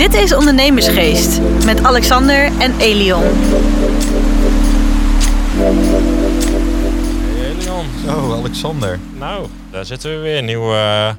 Dit is Ondernemersgeest met Alexander en Elion. Hey Leon. Zo, Alexander. Nou, daar zitten we weer. Een nieuwe eh,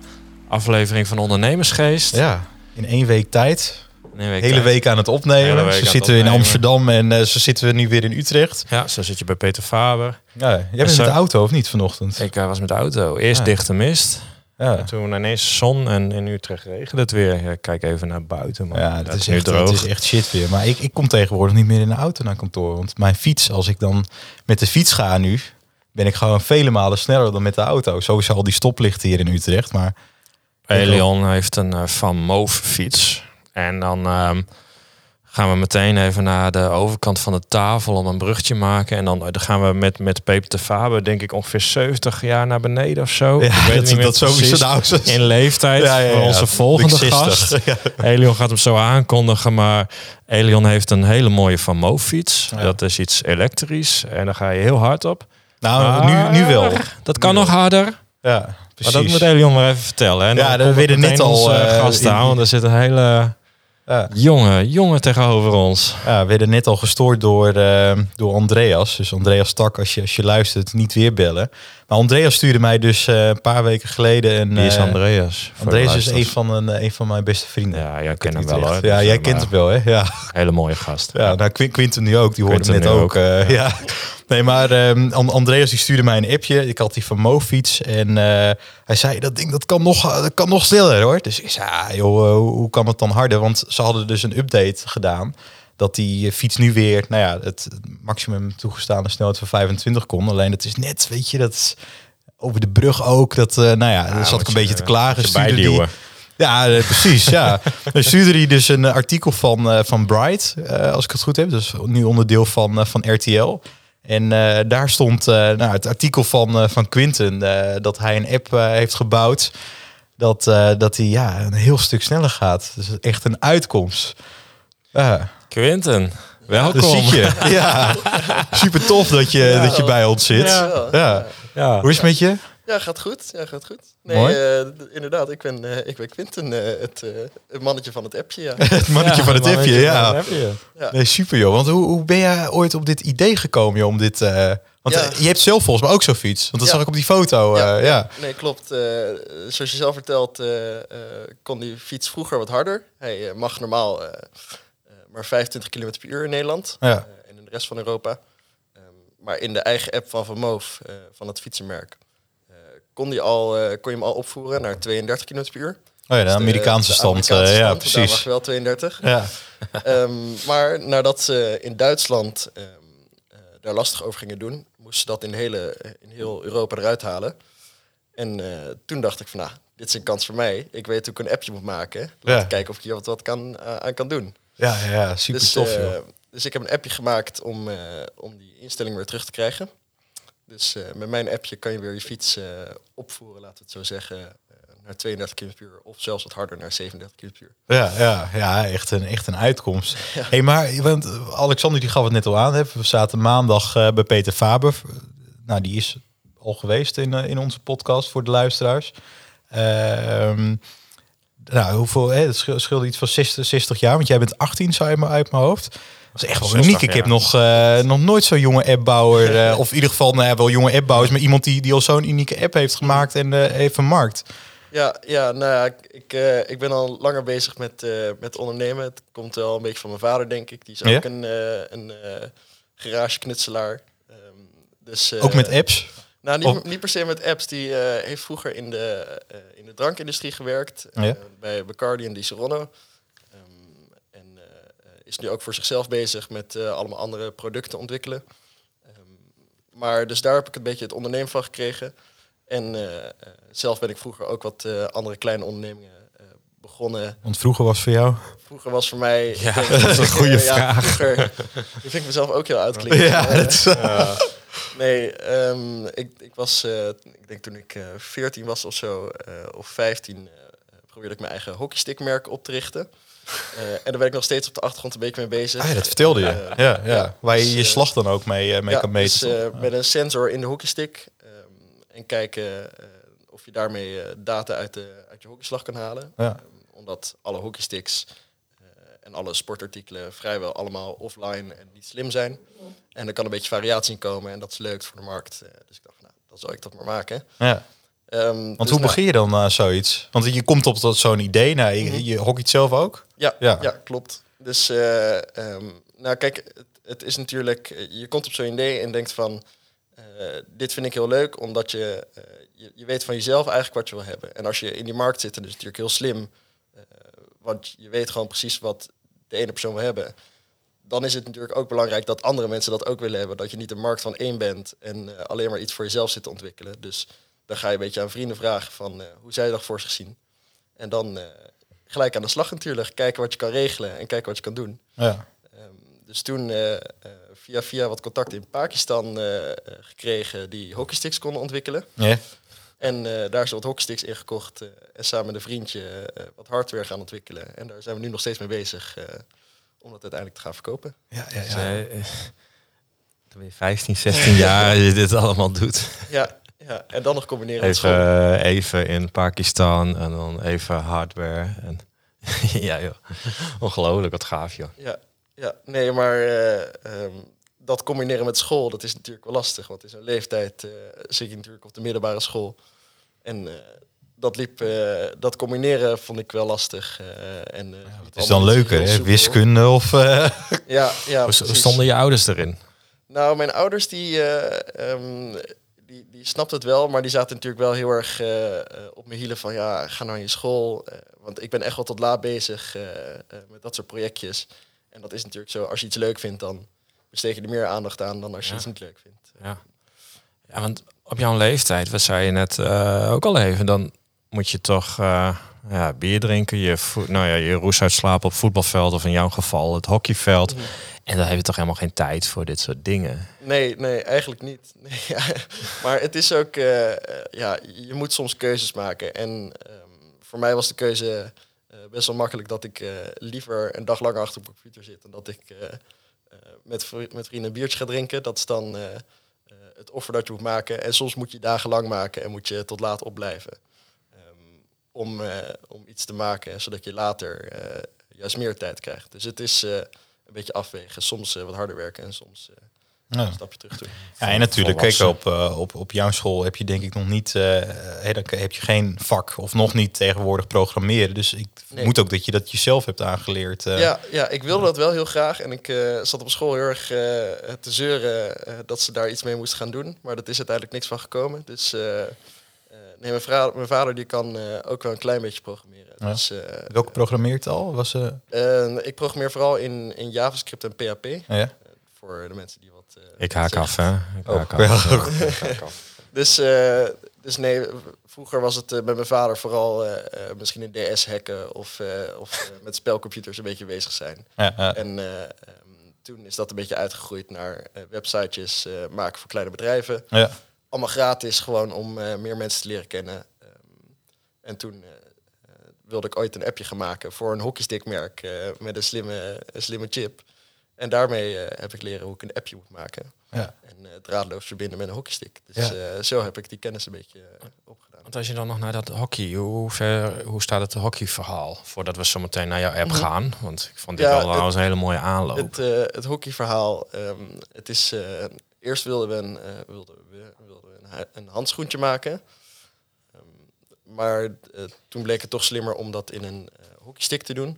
aflevering van Ondernemersgeest. Ja, in één week tijd. Een week hele tijd. week aan het Hele opnemen. week Ze aan het zitten we in. Amsterdam en eh, ze zitten we nu weer in Utrecht. Ja, zo zit je bij Peter Faber. Ja, jij bent Zo- met de auto of niet vanochtend? Ik eh, was met de auto. Eerst Ja. dichte mist. Ja, Toen ineens zon en in Utrecht regende het weer. Ja, kijk even naar buiten. Maar ja het dat is, echt, droog. het is echt shit weer. Maar ik, ik kom tegenwoordig niet meer in de auto naar kantoor. Want mijn fiets, als ik dan met de fiets ga nu, ben ik gewoon vele malen sneller dan met de auto. Sowieso al die stoplichten hier in Utrecht. Maar Elion heeft een eh, Van Moof fiets. En dan ehm, gaan we meteen even naar de overkant van de tafel om een brugje maken. En dan, dan gaan we met, met Peter de Faber, denk ik, ongeveer 70 jaar naar beneden of zo. Ja, ik weet dat- niet dat sowieso nou, In leeftijd Ja, ja, voor onze volgende Ik 60. gast. Elion gaat hem zo aankondigen, maar Elion heeft een hele mooie Van Moof fiets. Ja. Dat is iets elektrisch en daar ga je heel hard op. Nou, nu, Maar nu wel. Dat kan Nu nog harder. Ja, Maar precies. dat moet Elion maar even vertellen. En Ja, dat ik meteen net al, eh, gast in- aan, want er zit een hele Ja. jonge, jongen tegenover ons. Ja, we werden net al gestoord door, eh, door Andreas. Dus Andreas Tak, als je, als je luistert, niet weer bellen. Maar Andreas stuurde mij dus eh, een paar weken geleden een... Wie is eh, Andreas? Andreas is een van, een, een van mijn beste vrienden. Ja, jij kent hem wel hoor. Ja, Dus, jij eh, kent hem wel, hè? Ja, Hele mooie gast. ja nou, Quin- Quinten nu ook. Die hoorde net ook. ook, eh, ja. Nee, maar ehm, An- Andreas die stuurde mij een appje. Ik had die van Mofiets. En eh, hij zei, dat ding dat kan, nog, dat kan nog sneller hoor. Dus ik zei, ah, joh, eh, hoe kan het dan harder? Want ze hadden dus een update gedaan. Dat die eh, fiets nu weer, nou ja, het maximum toegestane snelheid van 25 kon. Alleen het is net, weet je, dat is over de brug ook. Dat, eh, nou ja, dan zat ik een je, beetje te eh, klagen. Stuurde die- ja, precies. ja. Dan stuurde hij dus een artikel van, van Bright, als ik het goed heb. Dus nu onderdeel van, van RTL. En daar stond nou, het artikel van, van Quinten dat hij een app heeft gebouwd. Dat, dat hij ja, een heel stuk sneller gaat. Dus echt een uitkomst. Ja, Quinten, welkom. dat zie je. Ja, super tof dat je, dat je bij ons zit. Ja. Ja. Ja. Hoe is het met je? Ja, gaat goed. Ja, gaat goed. Nee, Mooi. eh, inderdaad. Ik ben, eh, ik ben Quinten, eh, het, eh, het mannetje van het appje. Ja. Het mannetje Ja, van het appje, van ja. appje. Nee, super joh. Want hoe, hoe ben jij ooit op dit idee gekomen joh, om dit... eh, want Ja. je hebt zelf volgens mij ook zo'n fiets. Want dat Ja. zag ik op die foto. eh, ja. Nee, klopt. Eh, zoals je zelf vertelt, eh, eh, kon die fiets vroeger wat harder. Hij mag normaal maar 25 km per uur in Nederland. Ja. eh, en in de rest van Europa. Ehm, maar in de eigen app van Van Moof, eh, van het fietsenmerk, eh, kon, die al, kon je hem al opvoeren naar 32 km per uur. Oh ja, de Dus Amerikaanse de stand. Amerikaanse eh, ja, stand, Daar mag precies. wel 32. Ja. Maar nadat ze in Duitsland ehm, eh, daar lastig over gingen doen, moesten ze dat in, hele, in heel Europa eruit halen. En toen dacht ik van, nou, dit is een kans voor mij. Ik weet hoe ik een appje moet maken. Laten Ja. kijken of ik hier wat, wat kan, aan kan doen. Ja, ja, ja, super Dus, tof eh, joh. dus ik heb een appje gemaakt om, eh, om die instelling weer terug te krijgen. Dus eh, met mijn appje kan je weer je fiets opvoeren, laten we het zo zeggen, naar 32 km per uur. Of zelfs wat harder, naar 37 km per uur. Ja, ja, ja echt, een, echt een uitkomst. Hey, maar want Alexander die gaf het net al aan. Hè. We zaten maandag bij Peter Faber. Nou, die is al geweest in, in onze podcast voor de luisteraars. Ehm, nou, hoeveel, hè, het schil- scheelde iets van 60, 60 jaar. Want jij bent 18, zei je maar uit mijn hoofd. Dat is echt wel 60 uniek. Ik heb nog, eh, nog nooit zo'n jonge appbouwer, eh, of in ieder geval nou ja, wel jonge appbouwers, maar iemand die, die al zo'n unieke app heeft gemaakt en eh, heeft vermarkt. Ja, ja, nou ja, ik, ik, eh, ik ben al langer bezig met, eh, met ondernemen. Het komt wel een beetje van mijn vader, denk ik. Die is Ja? ook een, eh een eh garageknutselaar. Ehm, dus, eh, Ook met apps. Nou, niet, niet per se met apps. Die eh, heeft vroeger in de, eh, in de drankindustrie gewerkt. eh, Ja. bij Bacardi en Di Serono. Ehm, en eh, is nu ook voor zichzelf bezig met allemaal andere producten ontwikkelen. Ehm, maar dus daar heb ik een beetje het ondernemen van gekregen. En zelf ben ik vroeger ook wat andere kleine ondernemingen begonnen. Want vroeger was voor jou. Vroeger was voor mij... Ja, dat is een goede ja, vraag. vroeger- vind ik mezelf ook heel uitklinken. Ja, dat is, Nee, ehm, ik, ik was, eh, ik denk toen ik eh 14 was of zo, eh, of 15, eh, probeerde ik mijn eigen hockeystickmerk op te richten. En daar ben ik nog steeds op de achtergrond een beetje mee bezig. Ah, ja, dat vertelde je. Ja, ja. Waar je dus, je slag dan ook mee, mee ja, kan meten. dus, toch? met een sensor in de hockeystick. ehm, en kijken of je daarmee data uit, de, uit je hockeyslag kan halen. Ja. Ehm, omdat alle hockeysticks en alle sportartikelen vrijwel allemaal offline en niet slim zijn. En er kan een beetje variatie in komen en dat is leuk voor de markt. Eh, dus ik dacht, nou, dan zal ik dat maar maken. Ja. Ehm, Want dus hoe nou, begin je dan aan zoiets? Want je komt op tot zo'n idee. Nou, je, Mhm. je hockeyt zelf ook. Ja, Ja. ja. klopt. Dus, eh, ehm, nou kijk, het, het is natuurlijk, je komt op zo'n idee en denkt van, dit vind ik heel leuk, omdat je, je, je weet van jezelf eigenlijk wat je wil hebben. En als je in die markt zit, dan is het natuurlijk heel slim, want je weet gewoon precies wat de ene persoon wil hebben. Dan is het natuurlijk ook belangrijk dat andere mensen dat ook willen hebben. Dat je niet een markt van één bent en eh, alleen maar iets voor jezelf zit te ontwikkelen. Dus dan ga je een beetje aan vrienden vragen van, eh, hoe zij dat voor zich zien. En dan eh, gelijk aan de slag natuurlijk. Kijken wat je kan regelen en kijken wat je kan doen. Ja. Ehm, dus toen via via wat contacten in Pakistan gekregen die hockeysticks konden ontwikkelen. Ja. En eh, daar is wat hockeysticks in gekocht eh, en samen met een vriendje eh, wat hardware gaan ontwikkelen. En daar zijn we nu nog steeds mee bezig eh, om dat uiteindelijk te gaan verkopen. Ja, ja, Dus, ja. eh, Dan ben je 15, 16 jaar je dit allemaal doet. Ja, ja. en dan nog combineren met Even, school. eh, even in Pakistan en dan even hardware. En ja, joh. Ongelooflijk, wat gaaf, joh. Ja, ja, nee, maar eh, ehm, dat combineren met school, dat is natuurlijk wel lastig. Want in zo'n leeftijd eh, zit je natuurlijk op de middelbare school. En eh, dat liep, eh, dat combineren vond ik wel lastig. eh, en, Het is dan leuker, hè? Wiskunde of... Ja, ja Hoe stonden je ouders erin? Nou, mijn ouders die, eh, ehm, die, die snapten het wel, maar die zaten natuurlijk wel heel erg op mijn hielen van ja, ga naar je school. want ik ben echt wel tot laat bezig met dat soort projectjes. En dat is natuurlijk zo, als je iets leuk vindt, dan besteed je er meer aandacht aan dan als je Ja. iets niet leuk vindt. Ja. ja, want op jouw leeftijd, wat zei je net eh, ook al even, dan moet je toch eh, ja, bier drinken, je, nou ja, je roes uitslapen op voetbalveld of in jouw geval het hockeyveld. Mhm. En dan heb je toch helemaal geen tijd voor dit soort dingen. Nee, nee, eigenlijk niet. Nee, ja. Maar het is ook, eh, ja, je moet soms keuzes maken. En ehm, voor mij was de keuze best wel makkelijk dat ik liever een dag lang achter op computer zit dan dat ik met, vri- met vrienden een biertje ga drinken. Dat is dan het offer dat je moet maken. En soms moet je dagen lang maken en moet je tot laat opblijven. Ehm, om, eh, om iets te maken, zodat je later eh, juist meer tijd krijgt. Dus het is eh, een beetje afwegen. Soms wat harder werken en soms ja. een stapje terug. Ja, en natuurlijk, kijk, op, eh, op, op jouw school heb je denk ik nog niet, dan heb je geen vak of nog niet tegenwoordig programmeren. Dus ik Nee. moet ook dat je dat jezelf hebt aangeleerd. eh. Ja, ja, ik wilde dat wel heel graag. En ik zat op school heel erg te zeuren dat ze daar iets mee moesten gaan doen. Maar dat is uiteindelijk niks van gekomen. Dus nee, mijn, vrouw, mijn vader die kan ook wel een klein beetje programmeren. Ja. Dus, eh, Welke programmeertaal was eh eh, ik programmeer vooral in, in JavaScript en PHP. ja? voor de mensen die wat... eh, Ik haak af, hè? Ik Oh, haak ja, af. ook. Ik haak af. Dus, eh, dus nee, vroeger was het eh, met mijn vader vooral eh, eh, misschien een DS hacken of, eh, of eh, met spelcomputers een beetje bezig zijn. Ja. En eh, ehm, toen is dat een beetje uitgegroeid naar eh, websitejes eh, maken voor kleine bedrijven. ja. Allemaal gratis, gewoon om eh, meer mensen te leren kennen. Ehm, en toen eh, eh, wilde ik ooit een appje gaan maken voor een hockeystickmerk eh met een slimme, een slimme chip. En daarmee eh, heb ik leren hoe ik een appje moet maken. Ja. En eh, draadloos verbinden met een hockeystick. Dus Ja. eh, zo heb ik die kennis een beetje opgedaan. Want als je dan nog naar dat hockey, hoe, ver, hoe staat het hockeyverhaal? Voordat we zo meteen naar jouw app gaan. Want ik vond dit Ja, al trouwens een hele mooie aanloop. Het, eh, het hockeyverhaal. ehm, het is, eh, eerst wilden we een, eh, wilden we, wilden we een, een handschoentje maken. Ehm, maar toen bleek het toch slimmer om dat in een eh, hockeystick te doen.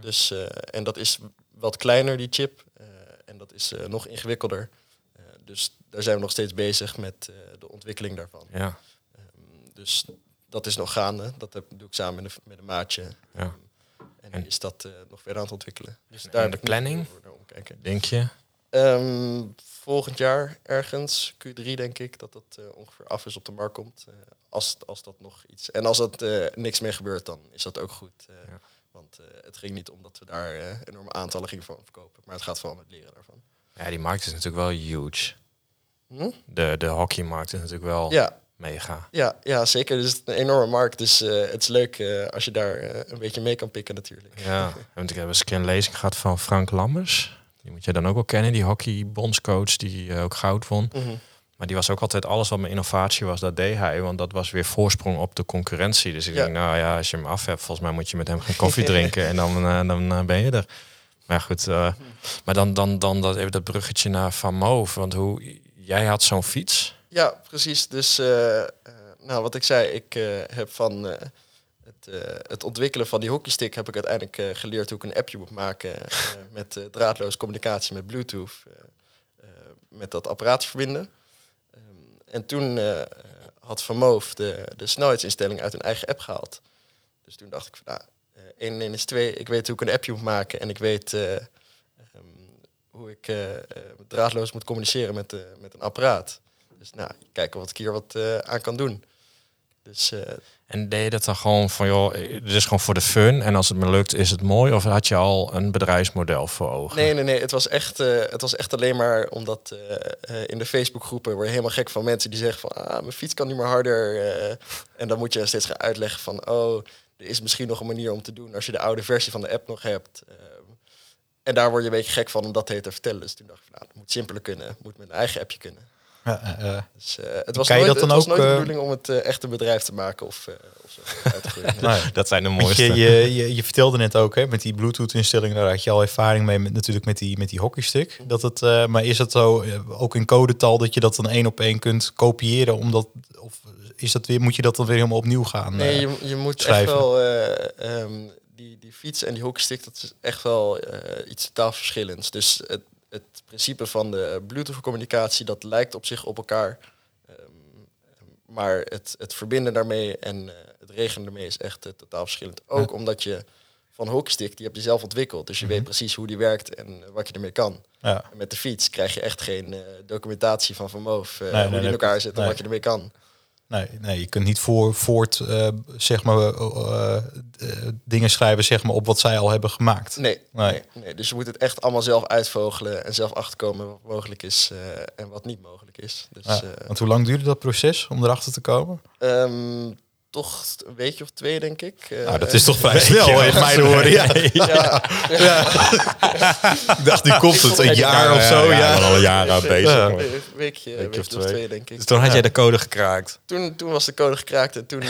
Dus, eh, en dat is wat kleiner, die chip. eh, en dat is eh, nog ingewikkelder. Eh, dus daar zijn we nog steeds bezig met de ontwikkeling daarvan. ja, Ehm, dus dat is nog gaande. Dat heb, doe ik samen met een, met een maatje. ja. En, En- is dat nog verder aan het ontwikkelen. Dus en daar de planning? denk je? Ehm, volgend jaar ergens, Q3 denk ik, dat dat ongeveer af is op de markt komt. Als, als dat nog iets. En als dat niks meer gebeurt, dan is dat ook goed. Ja. Want eh, het ging niet om dat we daar eh, enorme aantallen gingen van verkopen. Maar het gaat vooral om het leren daarvan. Ja, die markt is natuurlijk wel huge. Hm? De, de hockeymarkt is natuurlijk wel Ja, mega. ja, ja, zeker. Dus het is een enorme markt. Dus eh, het is leuk als je daar een beetje mee kan pikken natuurlijk. Ja, want ik heb eens een keer een lezing gehad van Frank Lammers. Die moet je dan ook wel kennen, die hockeybondscoach die ook goud won. Mhm. Maar die was ook altijd alles wat mijn innovatie was, dat deed hij. Want dat was weer voorsprong op de concurrentie. Dus ik Ja. denk, nou ja, als je hem af hebt, volgens mij moet je met hem geen koffie drinken en dan, eh, dan eh, ben je er. Maar goed, eh, maar dan, dan, dan dat, even dat bruggetje naar Van Moof. Want hoe, jij had zo'n fiets. Ja, precies. Dus, nou, wat ik zei, ik heb van het, het ontwikkelen van die hockeystick heb ik uiteindelijk geleerd hoe ik een appje moet maken met draadloze communicatie met Bluetooth, met dat apparaat verbinden. En toen eh, had Van de, de snelheidsinstelling uit hun eigen app gehaald. Dus toen dacht ik van, nou, eh 1 en 1 is 2. Ik weet hoe ik een appje moet maken en ik weet eh, ehm, hoe ik eh, draadloos moet communiceren met, met een apparaat. Dus nou, kijken wat ik hier wat aan kan doen. Dus eh, En deed je dat dan gewoon van, joh, het is gewoon voor de fun. En als het me lukt, is het mooi. Of had je al een bedrijfsmodel voor ogen? nee, nee, nee. Het was echt, eh, het was echt alleen maar omdat eh, eh, in de Facebookgroepen word je helemaal gek van mensen die zeggen van, ah, mijn fiets kan niet meer harder. eh. en dan moet je steeds gaan uitleggen van, oh, er is misschien nog een manier om te doen als je de oude versie van de app nog hebt. Ehm, en daar word je een beetje gek van om dat te vertellen. Dus toen dacht ik van, nou, het moet simpeler kunnen. Het moet met een eigen appje kunnen. Ja. Dus, eh, het was Kan je nooit, dat dan het was ook, nooit de eh, bedoeling om het eh, echt een bedrijf te maken of, eh, of zo uit. Dat zijn de mooiste. je, je, je, je vertelde net ook, hè, met die Bluetooth-instellingen, daar had je al ervaring mee, met, natuurlijk met die, met die hockeystick. Dat het, eh, maar is het zo, ook in codetal, dat je dat dan één op één kunt kopiëren? Omdat, of is dat weer, moet je dat dan weer helemaal opnieuw gaan? Nee, je, je moet schrijven. echt wel... eh, ehm, die, die fiets en die hockeystick, dat is echt wel eh, iets totaal verschillends. Dus het principe van de Bluetooth-communicatie, dat lijkt op zich op elkaar. Ehm, maar het, het verbinden daarmee en eh, het regelen ermee is echt eh, totaal verschillend. Ook omdat je van hockeystick, die heb je zelf ontwikkeld. Dus je Mhm. weet precies hoe die werkt en eh, wat je ermee kan. ja. En met de fiets krijg je echt geen eh, documentatie van Van Moof, eh, nee, hoe die in elkaar zit en nee. wat je ermee kan. Nee, nee, je kunt niet voor, voort eh, zeg maar, eh, eh, dingen schrijven zeg maar, op wat zij al hebben gemaakt. Nee, Nee. nee. Dus je moet het echt allemaal zelf uitvogelen en zelf achterkomen wat mogelijk is en wat niet mogelijk is. Dus Ja, want hoe lang duurde dat proces om erachter te komen? ehm, toch een weekje of twee, denk ik. Eh, Nou, dat is toch vrij snel, in mijn horen. Ja. ja, Ik dacht, nu komt het, een jaar of zo. Ja, al jaren bezig. Ja. maar- een weekje, weekje of, twee. denk ik. Dus toen had jij de code gekraakt. Toen, toen was de code gekraakt en toen eh,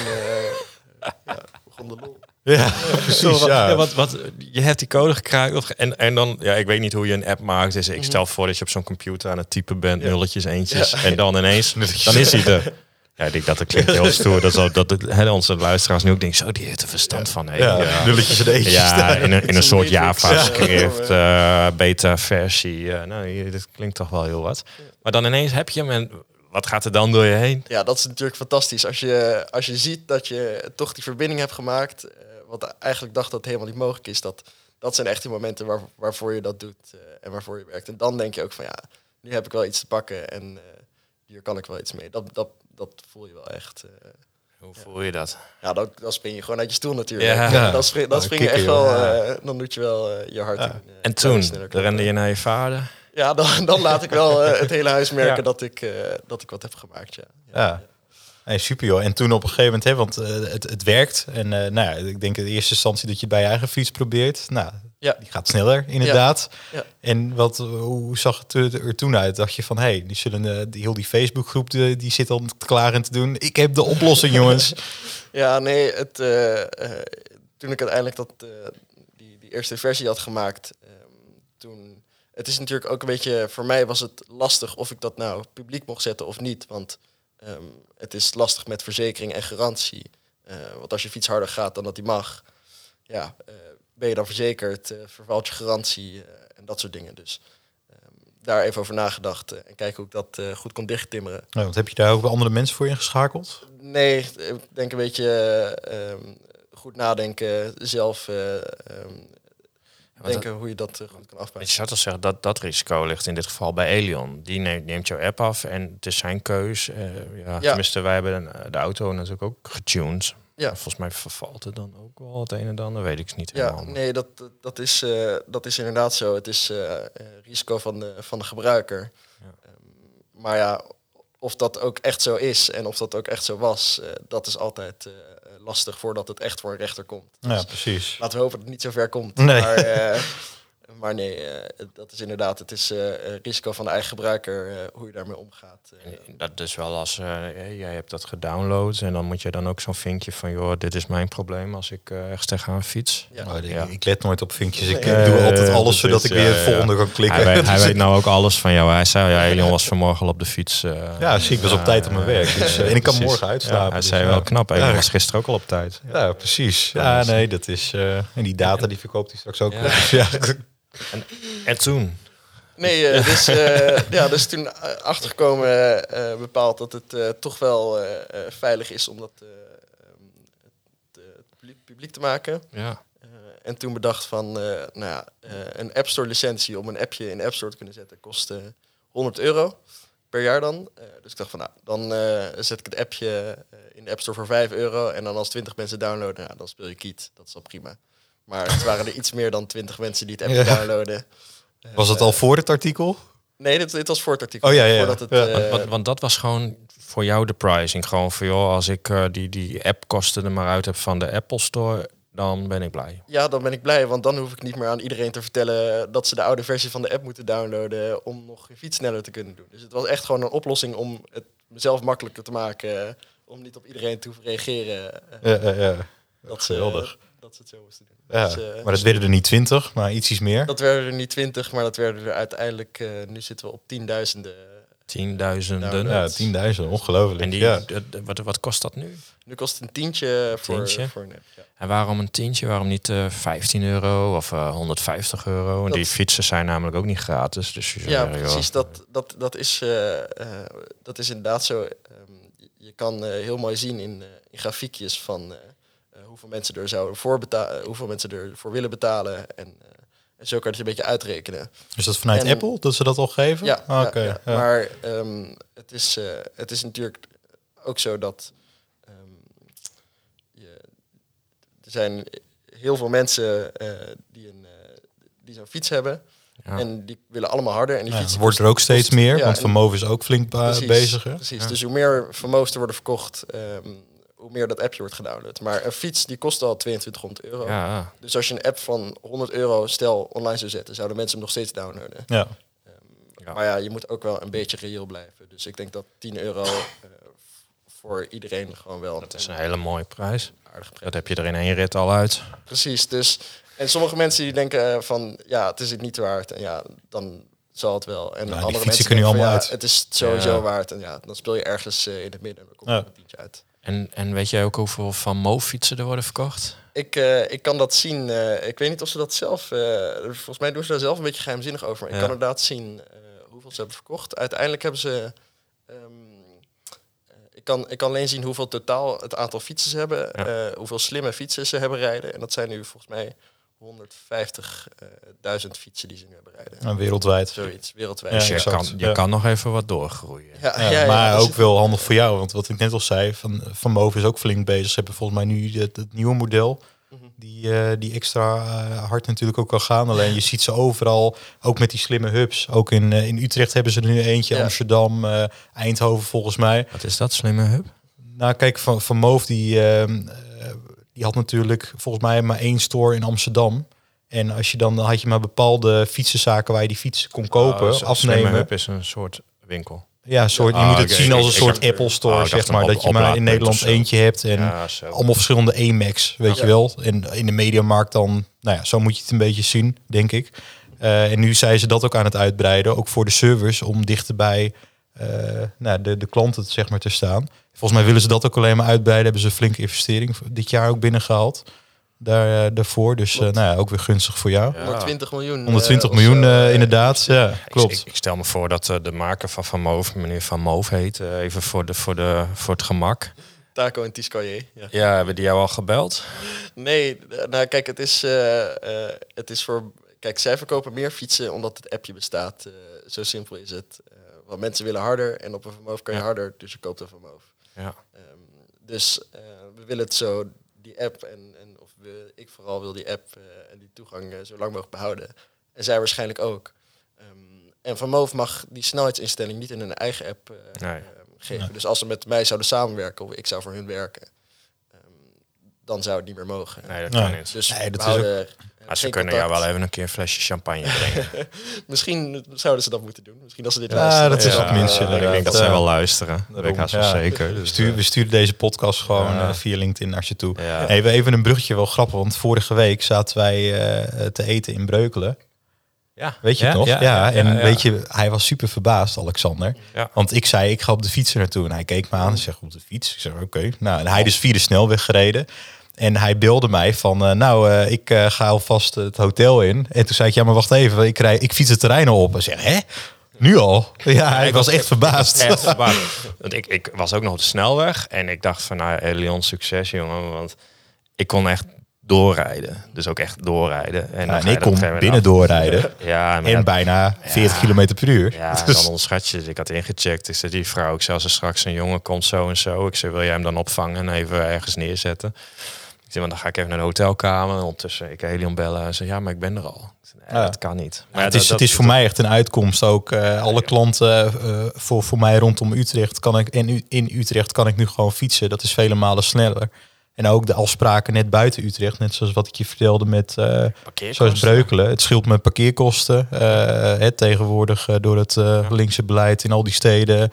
ja, begon de lol. Ja, precies. Ja. Ja, wat, wat, je hebt die code gekraakt. Of, en, en dan, ja, ik weet niet hoe je een app maakt. Dus ik stel voor dat je op zo'n computer aan het typen bent, Ja. nulletjes, eentjes. Ja. En dan ineens, dan is hij er. Ja, ik denk dat dat klinkt heel stoer. Dat, zo, dat het, hè, onze luisteraars nu ook denken, zo, die heeft er verstand van. Hè? Ja, Ja. nulletjes en eentjes. Ja, in een, in een soort JavaScript, ja. eh, beta-versie. eh, nou, dit klinkt toch wel heel wat. Maar dan ineens heb je hem en wat gaat er dan door je heen? Ja, dat is natuurlijk fantastisch. Als je, als je ziet dat je toch die verbinding hebt gemaakt, eh, wat eigenlijk dacht dat het helemaal niet mogelijk is, dat, dat zijn echt die momenten waar, waarvoor je dat doet eh, en waarvoor je werkt. En dan denk je ook van ja, nu heb ik wel iets te pakken en eh, hier kan ik wel iets mee. Dat, dat, dat voel je wel echt. eh. Hoe voel je dat? ja, dan, dan spring je gewoon uit je stoel natuurlijk. Ja. Ja. Dan spring, dan Oh, spring je echt wel, eh, dan doet je wel eh, je hart in. eh, En toen rende je naar je vader. Ja, dan, dan laat ik wel het hele huis merken Ja. dat, ik, eh, dat ik wat heb gemaakt. Ja. Ja. Nee, super joh. En toen op een gegeven moment, hè, want eh, het, het werkt. En eh, nou ja, ik denk in de eerste instantie dat je het bij je eigen fiets probeert. Nou, Ja. die gaat sneller inderdaad. Ja. En wat, hoe zag het er, toen uit? Dacht je van, hé, hey, die zullen, eh, die, heel die Facebookgroep, die, die zit al klaar in te doen. Ik heb de oplossing, jongens. Ja, nee, het, eh, eh, toen ik uiteindelijk dat, eh, die, die eerste versie had gemaakt, ehm, toen... Het is natuurlijk ook een beetje, voor mij was het lastig of ik dat nou publiek mocht zetten of niet. Want ehm, het is lastig met verzekering en garantie. Eh, want als je fiets harder gaat dan dat die mag, ja, eh, ben je dan verzekerd, eh, vervalt je garantie eh, en dat soort dingen. Dus ehm, daar even over nagedacht eh, en kijken hoe ik dat eh, goed kon dichttimmeren. Nou, want heb je daar ook andere mensen voor ingeschakeld? Nee, ik denk een beetje eh, ehm, goed nadenken, zelf eh, ehm, denken hoe je dat eh, goed kan Ik afbouwen. zou toch zeggen dat dat risico ligt in dit geval bij Elion. Die neemt, neemt jouw app af en het is zijn keus. Eh, ja, Ja. Tenminste, wij hebben de auto natuurlijk ook getuned. Ja. Volgens mij vervalt het dan ook wel het een en ander, weet ik niet Ja, helemaal. nee, dat, dat, is, eh, dat is inderdaad zo. Het is eh, risico van de, van de gebruiker. Ja. Ehm, maar ja, of dat ook echt zo is en of dat ook echt zo was, eh, dat is altijd lastig voordat het echt voor een rechter komt. Ja, Dus precies. laten we hopen dat het niet zo ver komt. Nee. Maar, maar nee, eh, dat is inderdaad, het is eh, eh, risico van de eigen gebruiker, eh, hoe je daarmee omgaat. eh. En Dat is wel als eh, jij hebt dat gedownload en dan moet je dan ook zo'n vinkje van joh, dit is mijn probleem als ik ergens tegenaan fiets. ja. Oh, ik, Ja. ik let nooit op vinkjes. Ik Nee. doe altijd alles dat zodat is- ik weer het ja. volgende kan klikken. Hij, weet, hij Dus weet nou ook alles van jou. Hij zei, ja, Elion was vanmorgen al op de fiets. Ja, zie ik was op tijd op mijn werk. Dus, en ik kan precies. morgen uitslapen. Ja, hij dus, zei ja. wel knap. Ja. was gisteren ook al op tijd. Ja, precies. Ja, dus- nee, dat is... eh, en die data die verkoopt hij straks ook. Ja. Dus ja. En toen? Nee, eh, dus, eh, ja, dus toen achtergekomen eh, bepaald dat het toch wel veilig is om dat het, publiek, te maken. Ja. En toen bedacht van, nou ja, een App Store licentie om een appje in de App Store te kunnen zetten kost eh, 100 euro per jaar dan. Dus ik dacht van, nou, dan zet ik het appje in de App Store voor 5 euro. En dan als 20 mensen downloaden, nou, dan speel je kiet. Dat is wel prima. Maar het waren er iets meer dan 20 mensen die het appje Ja. downloaden. Was het al voor het artikel? Nee, dit, dit was voor het artikel. Oh, ja, ja, ja. Voordat het, Ja. eh, Want, want, want dat was gewoon voor jou de pricing. Gewoon voor joh, als ik eh, die, die appkosten er maar uit heb van de Apple Store, dan ben ik blij. ja, dan ben ik blij, want dan hoef ik niet meer aan iedereen te vertellen dat ze de oude versie van de app moeten downloaden om nog een fiets sneller te kunnen doen. Dus het was echt gewoon een oplossing om het mezelf makkelijker te maken, eh, om niet op iedereen te hoeven reageren eh, Ja, ja, ja. dat, ze, geweldig. Dat ze het zo moesten doen. Ja, Dus, eh, maar dat werden er niet twintig, maar ietsjes meer. dat werden er niet twintig, maar dat werden er uiteindelijk, eh, nu zitten we op tienduizenden. Tienduizenden. Ja, 10.000, ongelooflijk. En die, ja. wat, wat kost dat nu? Nu kost het een tientje voor, Tientje? voor een app. Ja. En waarom een tientje? Waarom niet eh 15 euro of eh 150 euro? En Dat- die fietsen zijn namelijk ook niet gratis. Dus Ja, joh, precies. Dat, dat, dat, is, eh, eh, dat is inderdaad zo. Ehm, je- kan heel mooi zien in, eh, in grafiekjes van hoeveel mensen er zouden voor betalen, hoeveel mensen ervoor willen betalen. En, eh, en zo kan je het een beetje uitrekenen. Is dat vanuit En- Apple dat ze dat al geven? Ja, Ah, ja, oké, ja. ja. maar ehm, het, is, eh, het is natuurlijk ook zo dat ehm, je, er zijn heel veel mensen eh, die, een, eh, die zo'n fiets hebben. Ja. En die willen allemaal harder. En die Ja, fiets wordt er ook steeds meer, ja, want en- Van Move is ook flink Precies, bezig. Hè? Precies, Ja. dus hoe meer vermogens er worden verkocht, ehm, hoe meer dat appje wordt gedownload. Maar een fiets die kost al 2200 euro. ja. Dus als je een app van 100 euro stel online zou zetten, zouden mensen hem nog steeds downloaden. Ja. Ja. Maar ja, je moet ook wel een beetje reëel blijven. Dus ik denk dat 10 euro eh, voor iedereen gewoon wel dat is een hele mooie prijs. aardige prijs. Dat heb je er in één rit al uit. Precies, dus en sommige mensen die denken eh, van ja, het is het niet waard. En ja, dan zal het wel. En andere mensen kunnen van, allemaal ja, uit. Het is sowieso Ja. waard. En ja, dan speel je ergens eh, in het midden. Dan komt Ja. er een tientje uit. En, en weet jij ook hoeveel Van Moof fietsen er worden verkocht? Ik, eh, ik kan dat zien. eh, ik weet niet of ze dat zelf. eh, volgens mij doen ze daar zelf een beetje geheimzinnig over. Maar Ja. ik kan inderdaad zien eh, hoeveel ze hebben verkocht. Uiteindelijk hebben ze. ehm, eh, ik, kan, ik kan alleen zien hoeveel totaal het aantal fietsen ze hebben. Ja. eh, hoeveel slimme fietsen ze hebben rijden. En dat zijn nu volgens mij 150.000 fietsen die ze nu hebben rijden. Nou, wereldwijd. Zoiets, wereldwijd. Ja, Dus je, kan, je ja. kan nog even wat doorgroeien. Ja, Ja, ja, ja, maar ook wel handig voor jou, want wat ik net al zei, van, van Move is ook flink bezig. Ze hebben volgens mij nu het, het nieuwe model, Mhm. die, eh, die extra eh, hard natuurlijk ook kan gaan. Alleen je ziet ze overal, ook met die slimme hubs. Ook in, eh, in Utrecht hebben ze er nu eentje, Ja. Amsterdam, eh, Eindhoven volgens mij. Wat is dat, slimme hub? Nou, kijk, van, van Move, die, ehm, eh, die had natuurlijk volgens mij maar één store in Amsterdam. En als je dan, dan had je maar bepaalde fietsenzaken waar je die fiets kon kopen, Oh, dus Slimme afnemen. is een soort winkel. Ja, soort, je Ah, moet het zien als een ik- soort ik- Apple Store, Oh, zeg maar. Dat je maar in Nederland eentje hebt en ja, allemaal verschillende E-Max, weet je wel. En in de mediamarkt dan, nou ja, zo moet je het een beetje zien, denk ik. Eh, en nu zijn ze dat ook aan het uitbreiden, ook voor de servers, om dichterbij nou, de, de klanten zeg maar, te staan. Volgens mij willen ze dat ook alleen maar uitbreiden. Hebben ze een flinke investering dit jaar ook binnengehaald. Daar, eh, daarvoor. Dus eh, nou ja, ook weer gunstig voor jou. Ja. 120 miljoen. 120 eh, of miljoen eh, eh, inderdaad. Ja, Ik- klopt. Ik, ik stel me voor dat eh, de maker van Van Moof, meneer Van Moof heet, eh, even voor, de, voor, de, voor het gemak. Taco en Tiscalier. Ja. Ja, hebben die jou al gebeld? Nee, eh, nou kijk, het is, eh, eh, het is voor. Kijk, zij verkopen meer fietsen omdat het appje bestaat. Eh, zo simpel is het. Want mensen willen harder en op een vermoof kan je Ja. harder, dus je koopt een vermoof. Ja. Ehm, dus eh, we willen het zo, die app en, en of we, ik vooral wil die app eh, en die toegang eh, zo lang mogelijk behouden. En zij waarschijnlijk ook. Ehm, en Van Moof mag die snelheidsinstelling niet in hun eigen app Nee. geven. Dus als ze met mij zouden samenwerken of ik zou voor hun werken, ehm, dan zou het niet meer mogen. Nee, dat Nee. kan niet. Dus Nee, dat we is houden Maar ze Geen kunnen jou wel even een keer een flesje champagne brengen. Misschien zouden ze dat moeten doen. Misschien als ze dit Ja, luisteren. dat is minste eh, ik denk dat zij wel luisteren. Dat weet ik haast wel zeker. We, Dus, sturen, eh, we sturen deze podcast gewoon Ja. eh, via LinkedIn naar je toe. Ja. Even, even een bruggetje, wel grappig, want vorige week zaten wij eh, te eten in Breukelen. ja. Weet je Ja, het nog? Ja, ja, en ja, ja. weet je, hij was super verbaasd, Alexander. Ja. Want ik zei, ik ga op de fiets er naartoe. En hij keek me aan en zegt, op de fiets? Ik zeg, oké. Nou, en hij dus via de snelweg gereden. En hij beelde mij van, eh, nou, eh, ik eh, ga alvast het hotel in. En toen zei ik, ja, maar wacht even, ik, rij, ik fiets het terrein al op. En zeg, hè? Nu al? Ja, hij was echt verbaasd. Echt verbaasd. Want ik, ik was ook nog op de snelweg en ik dacht van, nou, Elion, succes jongen. Want ik kon echt doorrijden. Dus ook echt doorrijden. En, Ja, en ik kon binnen doorrijden. Ja, En dat- bijna 40 Ja. km per uur. Ja, Dus- dan onderschat je. het. Ik had ingecheckt. Ik zei, die vrouw, ik zei, als er straks een jongen komt zo en zo. Ik zei, wil jij hem dan opvangen en even ergens neerzetten? Ik zei, maar dan ga ik even naar de hotelkamer. En ondertussen ik Helion bellen. En zei, ja, maar ik ben er al. Zei, nee, Ja. dat kan niet. Maar Ja, het, is, dat- het is voor mij echt een uitkomst. Ook eh, alle klanten eh, voor, voor mij rondom Utrecht kan ik en in Utrecht kan ik nu gewoon fietsen. Dat is vele malen sneller. En ook de afspraken net buiten Utrecht, net zoals wat ik je vertelde met eh, Parkeerkosten. zoals Breukelen. Het scheelt met parkeerkosten. eh, het tegenwoordig eh, door het eh, linkse beleid in al die steden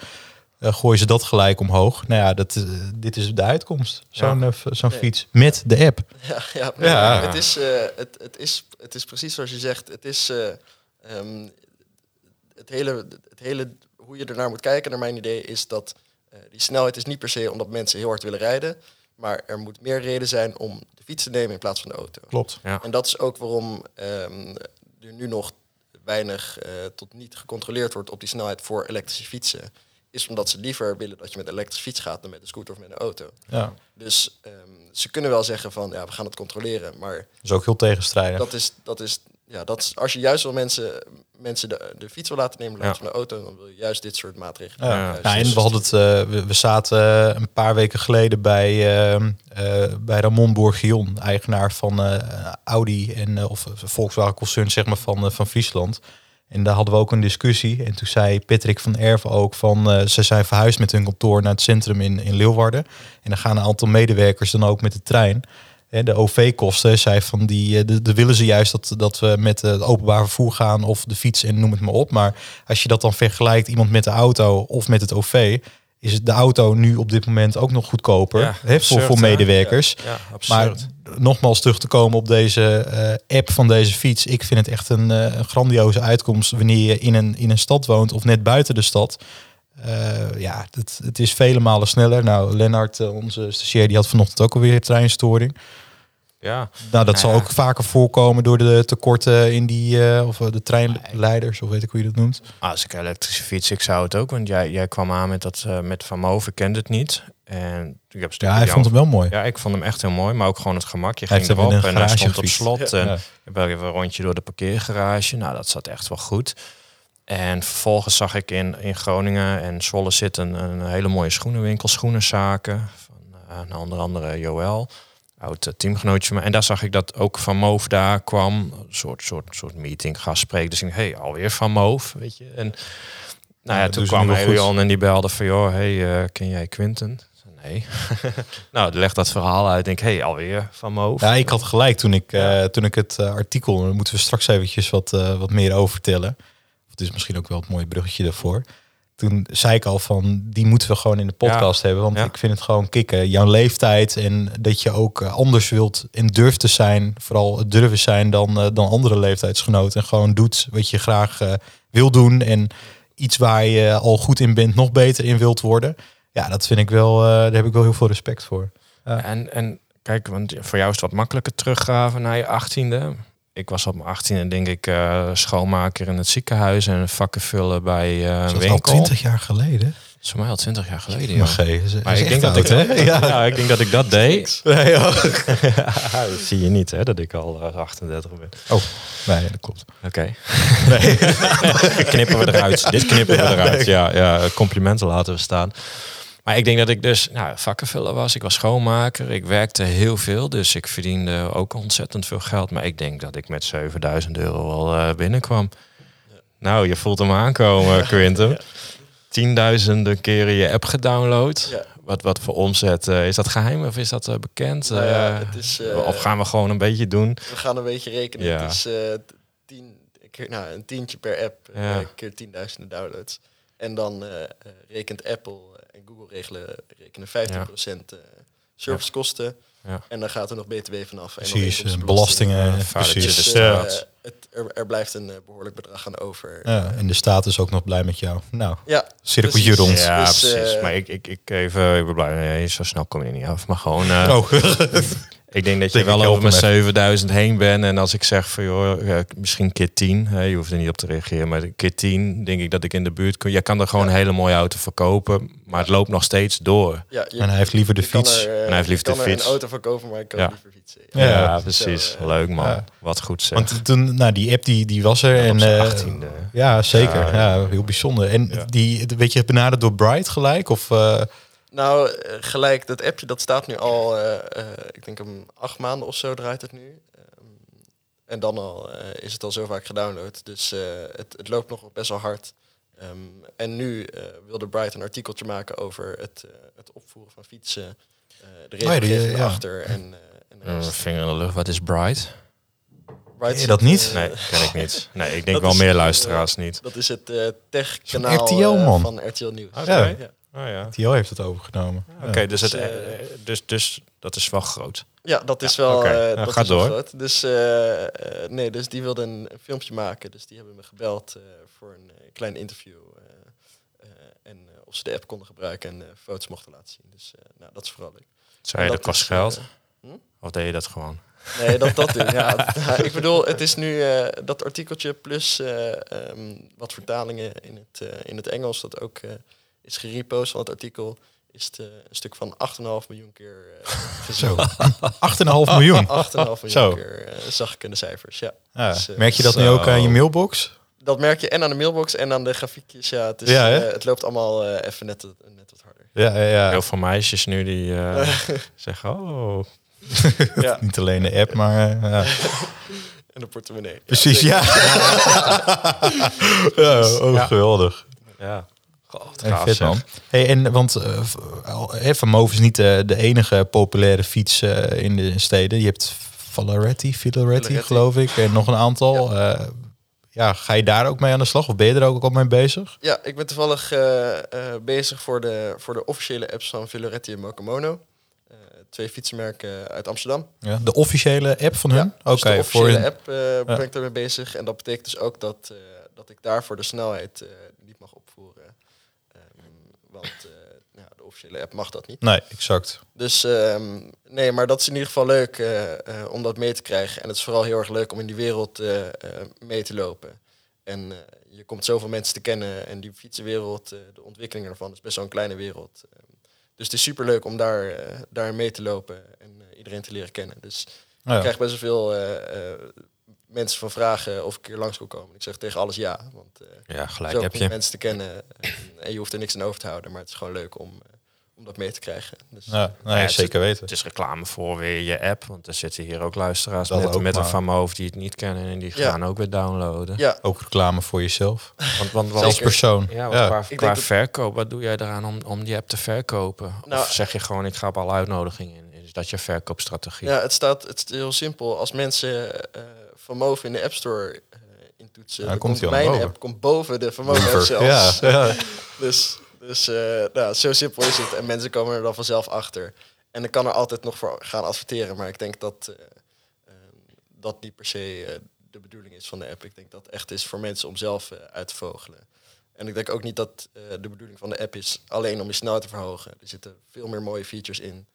eh, gooien ze dat gelijk omhoog. Nou ja, dat, eh, dit is de uitkomst. Zo'n eh, zo'n Ja. fiets met de app. Ja, ja, Ja. Het, is, eh, het, het, is, het is precies zoals je zegt. Het is eh, ehm, het, hele, het hele hoe je ernaar moet kijken, naar mijn idee, is dat die snelheid is niet per se omdat mensen heel hard willen rijden. Maar er moet meer reden zijn om de fiets te nemen in plaats van de auto. Klopt. Ja. En dat is ook waarom ehm, er nu nog weinig eh, tot niet gecontroleerd wordt op die snelheid voor elektrische fietsen. Is omdat ze liever willen dat je met een elektrische fiets gaat dan met een scooter of met een auto. Ja. Dus ehm, ze kunnen wel zeggen van ja, we gaan het controleren. Maar Dat is ook heel tegenstrijdig. dat is, dat is, ja, dat is, als je juist wel mensen, mensen de, de fiets wil laten nemen plaats Ja. van de auto, dan wil je juist dit soort maatregelen. Ja. Nou, en we, hadden het, eh, we, we zaten eh, een paar weken geleden bij, ehm, eh, bij Ramon Bourguignon, eigenaar van Audi en of Volkswagen concern zeg maar, van, van Friesland. En daar hadden we ook een discussie. En toen zei Patrick van Erven ook van eh, ze zijn verhuisd met hun kantoor naar het centrum in, in Leeuwarden. En dan gaan een aantal medewerkers dan ook met de trein. Hè, de OV-kosten, zei van die, eh, de, de willen ze juist dat, dat we met eh, het openbaar vervoer gaan of de fiets en noem het maar op. Maar als je dat dan vergelijkt, iemand met de auto of met het OV, is de auto nu op dit moment ook nog goedkoper Ja, hè, voor, absurd, voor medewerkers. Ja, Maar nogmaals terug te komen op deze eh, app van deze fiets. Ik vind het echt een, eh, een grandioze uitkomst wanneer je in een, in een stad woont of net buiten de stad. Eh, ja, het, het is vele malen sneller. Nou, Lennart, onze stagiair, die had vanochtend ook alweer treinstoring. Ja. Nou, dat Ja. zal ook vaker voorkomen door de tekorten in die, eh, of eh, de treinleiders, of weet ik hoe je dat noemt. Als ik elektrische fiets, ik zou het ook. Want jij, jij kwam aan met dat eh, met Van ik kende het niet. En ik heb een Ja, hij vond hem wel mooi. Ja, ik vond hem echt heel mooi, maar ook gewoon het gemak. Je Hij ging erop een en hij stond op slot. En Ja. ik heb wel even een rondje door de parkeergarage. Nou, dat zat echt wel goed. En vervolgens zag ik in, in Groningen en Zwolle zitten een hele mooie schoenenwinkel, schoenenzaken. Van eh, nou, onder andere Joël, oud eh, teamgenootje mij. En daar zag ik dat ook Van Moof daar kwam. Een soort, soort, soort meeting, gastspreek. Dus ik hey, alweer Van Moof, weet je. En nou ja, toen kwam. Elion en die belde van, joh, hey, eh, ken jij Quinten? Nee. nou, legt dat verhaal uit. Denk, hey, alweer Van Moof. Ja, ik had gelijk toen ik, eh, toen ik het artikel, daar moeten we straks eventjes wat, wat meer over vertellen. Het is misschien ook wel het mooie bruggetje daarvoor. Toen zei ik al van, die moeten we gewoon in de podcast hebben. Want Ja. ik vind het gewoon kicken. Jouw leeftijd en dat je ook eh, anders wilt en durft te zijn. Vooral het durven zijn dan, eh, dan andere leeftijdsgenoten. En gewoon doet wat je graag eh, wil doen. En iets waar je al goed in bent, nog beter in wilt worden. Ja, dat vind ik wel, daar heb ik wel heel veel respect voor. En, en kijk, want voor jou is het wat makkelijker teruggraven naar je achttiende. Ik was op mijn achttiende, denk ik, eh, schoonmaker in het ziekenhuis en vakken vullen bij eh, een Dat is al winkel. 20 jaar geleden. Dat is voor mij al twintig jaar geleden. Maar is, Maar is ik denk, dat oud, ik, hè? ja. Ja. ik denk dat ik dat deed. Nee, ja. dat zie je niet, hè, dat ik al eh, 38 ben. Oh, nee, dat klopt. Oké. knippen we eruit. Dit knippen we eruit. Ja, ja, complimenten laten we staan. Maar ik denk dat ik dus nou, vakkenvuller was. Ik was schoonmaker. Ik werkte heel veel. Dus ik verdiende ook ontzettend veel geld. Maar ik denk dat ik met 7000 euro al eh, binnenkwam. Nou, je voelt hem aankomen, Quinten. Tienduizenden keren je app gedownload. Ja. wat, wat voor omzet? eh, is dat geheim of is dat eh, bekend? Nou ja, het is, of gaan we gewoon een beetje doen? We gaan een beetje rekenen. Ja. Het is tien, keer, nou, een tientje per app, Ja. keer tienduizenden downloads. En dan rekent Apple Google regelen, rekenen 15% eh servicekosten. Ja. En dan gaat er nog BTW vanaf. En Precies, inkomstenbelasting. belastingen. Precies. Dus staat. eh, het, er, er blijft een eh, behoorlijk bedrag aan over. Ja, en de staat is ook nog blij met jou. Nou, Ja, precies. rond. Ja, Dus, precies. eh, maar ik, ik, ik even, ik ben blij. Nee, zo snel kom je er niet af. Maar gewoon, eh, Oh, ik denk dat je Denk wel over mijn hem even. 7000 heen bent. En als ik zeg van, joh, misschien keer 10. Hè, je hoeft er niet op te reageren. Maar keer 10 denk ik dat ik in de buurt kom. Je kan er gewoon een hele mooie auto verkopen. Maar het loopt nog steeds door. ja, je- En hij heeft liever de kan fiets. er, eh, En hij heeft liever de kan fiets. een auto van kopen, maar ik kan Ja. liever fietsen. Ja, Ja, precies. Zo, Leuk man. ja. Wat goed zeg. Want toen, nou, die app die, die was er. En, eh, 18e. Ja, zeker. Ja, Ja, heel bijzonder. En Ja. die, weet je, benaderd door Bright gelijk? Of, eh, Nou, eh, gelijk, dat appje dat staat nu al, eh, eh, ik denk een acht maanden of zo draait het nu. Ehm, en dan al eh, is het al zo vaak gedownload. Dus eh, het, het loopt nog best wel hard. Ehm, en nu eh, wilde Bright een artikeltje maken over het, eh, het opvoeren van fietsen. eh, de ja, regelgeving ja. achter en, en de rest. vinger in de lucht. Wat is Bright? Bright Ken je dat niet? Nee, ken ik niet. Nee, ik denk wel meer luisteraars niet. Dat is het eh tech-kanaal Van RTL, man. van RTL Nieuws. Oké. Ja. Ja. Oh ja. Heeft het overgenomen. Oké, dus, het, Dus, eh, eh, dus, dus dat is wel groot. Ja, dat is Ja, wel. oké. eh, Ja, dat ga is wel door. groot. Dus nee, dus die wilden een, een filmpje maken. Dus die hebben me gebeld eh, voor een klein interview. eh, eh, en of ze de app konden gebruiken en foto's mochten laten zien. Dus eh, nou, dat is vooral leuk. Zei je dat kost geld? hm? Of deed je dat gewoon? Nee, dat, dat doen. Ja, Nou, ik bedoel, het is nu eh, dat artikeltje plus eh, ehm, wat vertalingen in het, eh, in het Engels dat ook eh, is gerepost van het artikel. Is het eh, een stuk van 8,5 miljoen keer eh gezien. 8,5 miljoen. 8,5 miljoen Zo. keer eh, zag ik in de cijfers, ja. Ja. Dus, Merk je dat nu zo. ook aan je mailbox? Dat merk je en aan de mailbox en aan de grafiekjes. Ja, het, is, Ja, het loopt allemaal even net, net wat harder. Ja, ja, ja. Heel veel meisjes nu die eh, zeggen, oh, Ja, Niet alleen de app, maar... ja. en de portemonnee. Precies, ja. ja. Oh, Ja. geweldig. ja. God, gaaf vet zeg. man. Hey, en want eh, v- al- hè, Van Moof is niet de, de enige populaire fiets eh, in de steden. Je hebt Valeretti, Filaretti, geloof ik, en nog een aantal. Ja. ja, ga je daar ook mee aan de slag? Of ben je er ook al mee bezig? Ja, ik ben toevallig eh, eh, bezig voor de, voor de officiële apps van Villeretti en Mokomono. Eh, twee fietsenmerken uit Amsterdam. Ja, de officiële app van hun? Ja, Oké, dus de voor officiële hun- app eh, ben ik ermee bezig. En dat betekent dus ook dat, eh, dat ik daarvoor de snelheid eh, niet mag opvoeren. Want nou, de officiële app mag dat niet. Nee, exact. Dus ehm, nee, maar dat is in ieder geval leuk eh, eh, om dat mee te krijgen. En het is vooral heel erg leuk om in die wereld mee te lopen. En je komt zoveel mensen te kennen. En die fietsenwereld, de ontwikkeling ervan is best wel een kleine wereld. Ehm, dus het is super leuk om daar, daar mee te lopen en iedereen te leren kennen. Dus Ja. ik krijg best wel veel mensen van vragen of ik keer langs wil komen. Ik zeg tegen alles ja, want eh Ja, gelijk zo heb om je. mensen te kennen. En, en je hoeft er niks aan over te houden, maar het is gewoon leuk om, eh, om dat mee te krijgen. Dus, Ja, nee, Ja, het zeker weten. Het is reclame voor weer je app. Want er zitten hier ook luisteraars Dat met, ook, met een van mijn hoofd die het niet kennen. En die Ja. gaan ook weer downloaden. ja, Ook reclame voor jezelf. Want, want, Als persoon. ja, want Ja. qua, Ik qua verkoop, wat doe jij eraan om, om die app te verkopen? Nou, of zeg je gewoon, ik ga op alle uitnodigingen in? Is dat je verkoopstrategie? Ja, het staat het is heel simpel. Als mensen eh Van Moof in de App Store eh intoetsen, Ja, dan komt komt hij al mijn app komt boven de Moof app zelfs. Ja, ja. Dus, dus eh, nou, zo simpel is het. En mensen komen er dan vanzelf achter. En ik kan er altijd nog voor gaan adverteren. Maar ik denk dat eh, dat niet per se de bedoeling is van de app. Ik denk dat het echt is voor mensen om zelf uit te vogelen. En ik denk ook niet dat de bedoeling van de app is alleen om je snelheid te verhogen. Er zitten veel meer mooie features in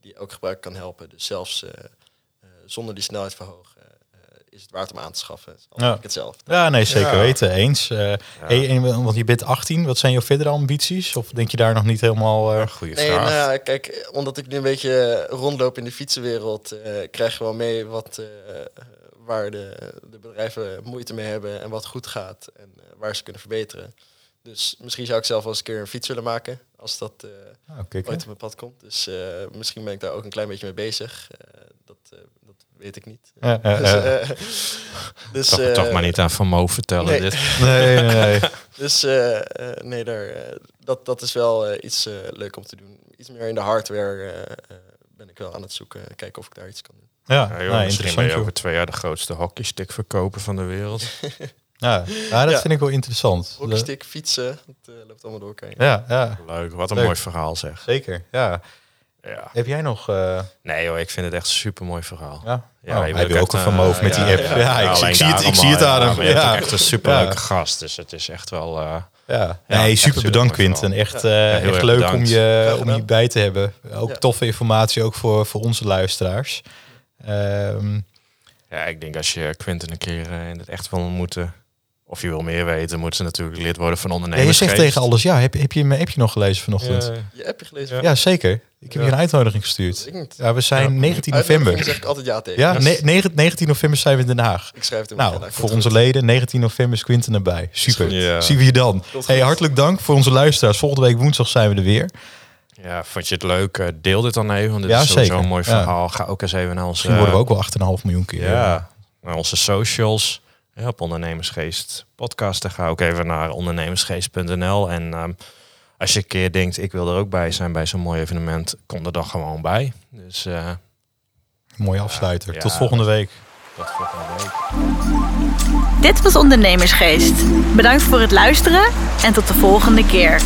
die ook gebruik kan helpen. Dus zelfs zonder die snelheid verhogen is het waard om aan te schaffen. Ja. ik hetzelfde. Ja, nee, zeker Ja. weten. Eens. Eh, hey, en, want je bent 18. Wat zijn jouw verdere ambities? Of denk je daar nog niet helemaal... eh, Goeie Nee, vraag. nou ja, kijk, omdat ik nu een beetje rondloop in de fietsenwereld, eh, krijg je wel mee wat, eh, waar de, de bedrijven moeite mee hebben en wat goed gaat en eh, waar ze kunnen verbeteren. Dus misschien zou ik zelf wel eens een keer een fiets willen maken, als dat eh, nou, hè. ooit op mijn pad komt. Dus eh, misschien ben ik daar ook een klein beetje mee bezig. Eh, dat, eh, dat weet ik niet. Dus, eh, dus, toch, eh, toch maar niet aan Van Mo vertellen nee. dit. Nee, nee, nee. Dus eh, eh, nee, daar, eh, dat, dat is wel eh, iets eh, leuk om te doen. Iets meer in de hardware eh, eh, ben ik wel aan het zoeken. Kijken of ik daar iets kan doen. Ja, Ja, joh, nou, misschien ben je joh. over twee jaar de grootste hockeystick verkoper van de wereld. Ja, ja, dat Ja. vind ik wel interessant. Hockeystick, fietsen, het eh, loopt allemaal door elkaar. Ja, ja, Leuk, wat een Leuk. mooi verhaal zeg. zeker. Ja. Ja. Heb jij nog... eh, Nee joh, ik vind het echt een super mooi verhaal. ja? Ja, oh, je wil ook een Van eh, Moof met die app. Ja, ik, ik zie het, ik daarom zie het aan ja, hem. echt een superleuke Ja. gast. Dus het is echt wel... eh, Ja, nee, super bedankt Quinten. Echt, eh, heel echt erg leuk om bedankt. je, om je bij te hebben. Ook Ja. toffe informatie, ook voor, voor onze luisteraars. Ehm, ja, ik denk als je Quinten een keer in het echt wil ontmoeten... of je wil meer weten, moet ze natuurlijk lid worden van ja, je ondernemers. zegt tegen alles ja. Heb, heb je mijn appje nog gelezen vanochtend? Ja, Je appje gelezen? Ja. Ja. zeker. Ik heb Ja. je een uitnodiging gestuurd. Ja, we zijn Ja. 19 Uitnodiging november. zeg ik altijd ja tegen. Ja, Dus ne- 19, 19 november zijn we in Den Haag. Ik schrijf het in Nou, voor onze goed. leden, 19 november is Quinten erbij. Super. Zien we je dan. Hey, hartelijk dank voor onze luisteraars. Volgende week woensdag zijn we er weer. Ja, vond je het leuk? Eh, Deel dit dan even, want dit Ja, is sowieso zeker. een mooi Ja. verhaal. Ga ook eens even naar onze... Misschien worden we ook wel 8,5 miljoen keer. Ja, naar onze socials. Ja, op Ondernemersgeest podcast. Dan ga ook even naar ondernemersgeest.nl. En ehm, als je een keer denkt, ik wil er ook bij zijn bij zo'n mooi evenement, kom er dan gewoon bij. Dus eh Mooie afsluiter. Ja. Tot volgende week. tot volgende week. Dit was Ondernemersgeest. Bedankt voor het luisteren en tot de volgende keer.